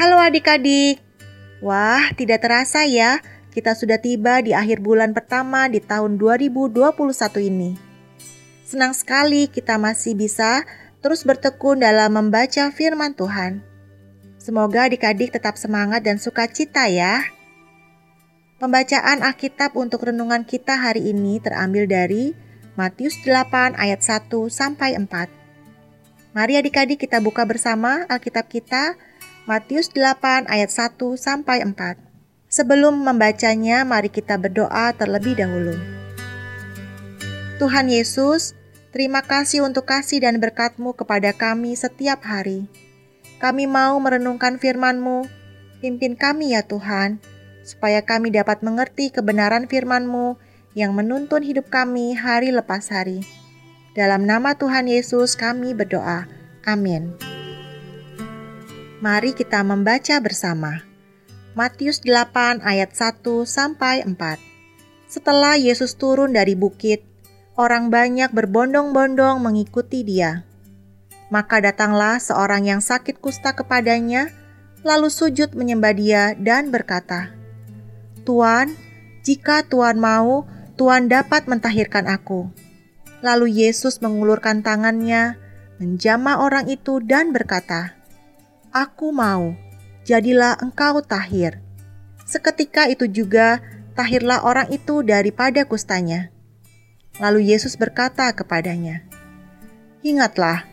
Halo adik-adik. Wah, tidak terasa ya, kita sudah tiba di akhir bulan pertama di tahun 2021 ini. Senang sekali kita masih bisa terus bertekun dalam membaca firman Tuhan. Semoga adik-adik tetap semangat dan sukacita ya. Pembacaan Alkitab untuk renungan kita hari ini terambil dari Matius 8 ayat 1 sampai 4. Mari adik-adik kita buka bersama Alkitab kita Matius 8 ayat 1 sampai 4. Sebelum membacanya, mari kita berdoa terlebih dahulu. Tuhan Yesus, terima kasih untuk kasih dan berkat-Mu kepada kami setiap hari. Kami mau merenungkan firman-Mu. Pimpin kami ya Tuhan, supaya kami dapat mengerti kebenaran firman-Mu yang menuntun hidup kami hari lepas hari. Dalam nama Tuhan Yesus kami berdoa. Amin. Mari kita membaca bersama. Matius 8 ayat 1 sampai 4. Setelah Yesus turun dari bukit, orang banyak berbondong-bondong mengikuti dia. Maka datanglah seorang yang sakit kusta kepadanya, lalu sujud menyembah dia dan berkata, "Tuan, jika Tuan mau, Tuan dapat mentahirkan aku." Lalu Yesus mengulurkan tangannya, menjamah orang itu dan berkata, Aku mau, jadilah engkau tahir. Seketika itu juga tahirlah orang itu daripada kustanya. Lalu Yesus berkata kepadanya, Ingatlah,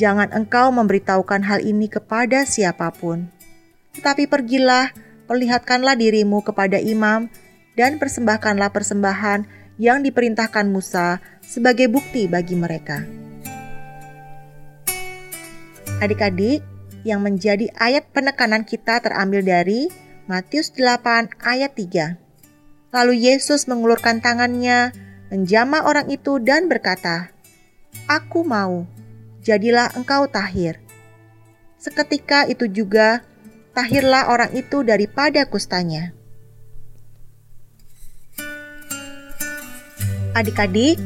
jangan engkau memberitahukan hal ini kepada siapa pun. Tetapi pergilah, perlihatkanlah dirimu kepada imam, dan persembahkanlah persembahan yang diperintahkan Musa sebagai bukti bagi mereka. Adik-adik, yang menjadi ayat penekanan kita terambil dari Matius 8 ayat 3. Lalu Yesus mengulurkan tangannya, menjamah orang itu dan berkata, Aku mau, jadilah engkau tahir. Seketika itu juga, tahirlah orang itu daripada kustanya. Adik-adik,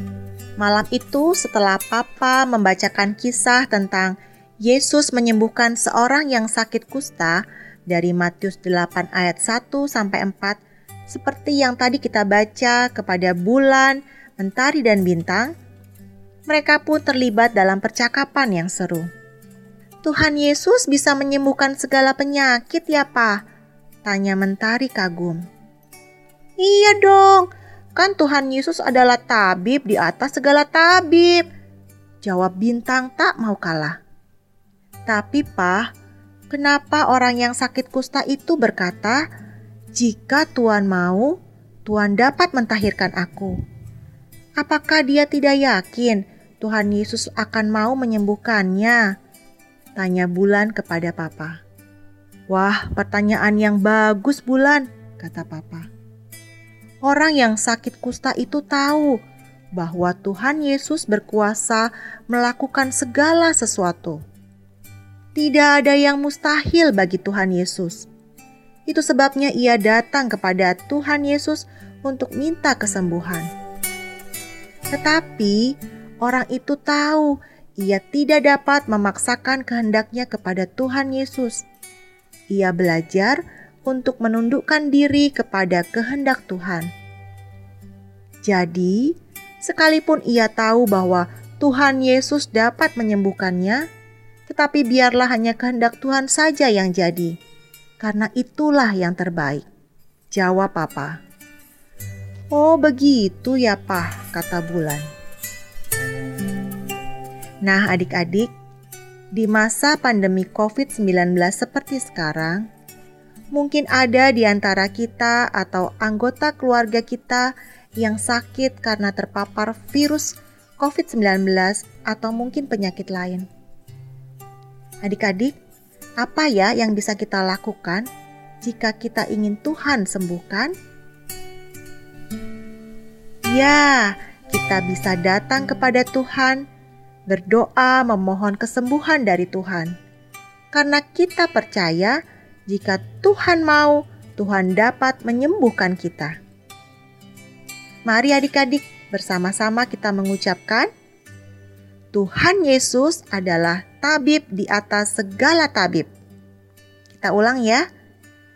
malam itu setelah Papa membacakan kisah tentang Yesus menyembuhkan seorang yang sakit kusta dari Matius 8 ayat 1 sampai 4 seperti yang tadi kita baca kepada bulan, mentari dan bintang. Mereka pun terlibat dalam percakapan yang seru. Tuhan Yesus bisa menyembuhkan segala penyakit ya, Pak? Tanya mentari kagum. Iya dong, kan Tuhan Yesus adalah tabib di atas segala tabib. Jawab bintang tak mau kalah. Tapi Pak, kenapa orang yang sakit kusta itu berkata, "Jika Tuhan mau, Tuhan dapat mentahirkan aku"? Apakah dia tidak yakin Tuhan Yesus akan mau menyembuhkannya? Tanya Bulan kepada Papa. Wah, pertanyaan yang bagus Bulan, kata Papa. Orang yang sakit kusta itu tahu bahwa Tuhan Yesus berkuasa melakukan segala sesuatu. Tidak ada yang mustahil bagi Tuhan Yesus. Itu sebabnya ia datang kepada Tuhan Yesus untuk minta kesembuhan. Tetapi orang itu tahu ia tidak dapat memaksakan kehendaknya kepada Tuhan Yesus. Ia belajar untuk menundukkan diri kepada kehendak Tuhan. Jadi, sekalipun ia tahu bahwa Tuhan Yesus dapat menyembuhkannya, tetapi biarlah hanya kehendak Tuhan saja yang jadi, karena itulah yang terbaik. Jawab Papa. Oh begitu ya Pak, kata Bulan. Nah adik-adik, di masa pandemi COVID-19 seperti sekarang, mungkin ada di antara kita atau anggota keluarga kita yang sakit karena terpapar virus COVID-19 atau mungkin penyakit lain. Adik-adik, apa ya yang bisa kita lakukan jika kita ingin Tuhan sembuhkan? Ya, kita bisa datang kepada Tuhan, berdoa memohon kesembuhan dari Tuhan. Karena kita percaya jika Tuhan mau, Tuhan dapat menyembuhkan kita. Mari adik-adik bersama-sama kita mengucapkan Tuhan Yesus adalah tabib di atas segala tabib. Kita ulang ya.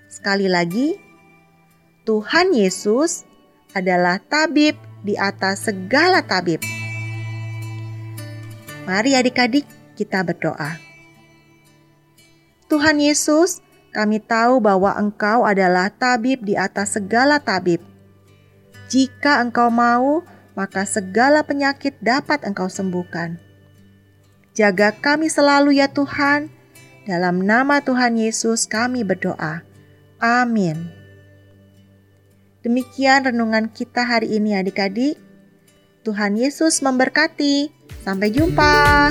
Sekali lagi, Tuhan Yesus adalah tabib di atas segala tabib. Mari adik-adik kita berdoa. Tuhan Yesus, kami tahu bahwa Engkau adalah tabib di atas segala tabib. Jika Engkau mau, maka segala penyakit dapat Engkau sembuhkan. Jaga kami selalu ya Tuhan. Dalam nama Tuhan Yesus kami berdoa. Amin. Demikian renungan kita hari ini adik-adik. Tuhan Yesus memberkati. Sampai jumpa.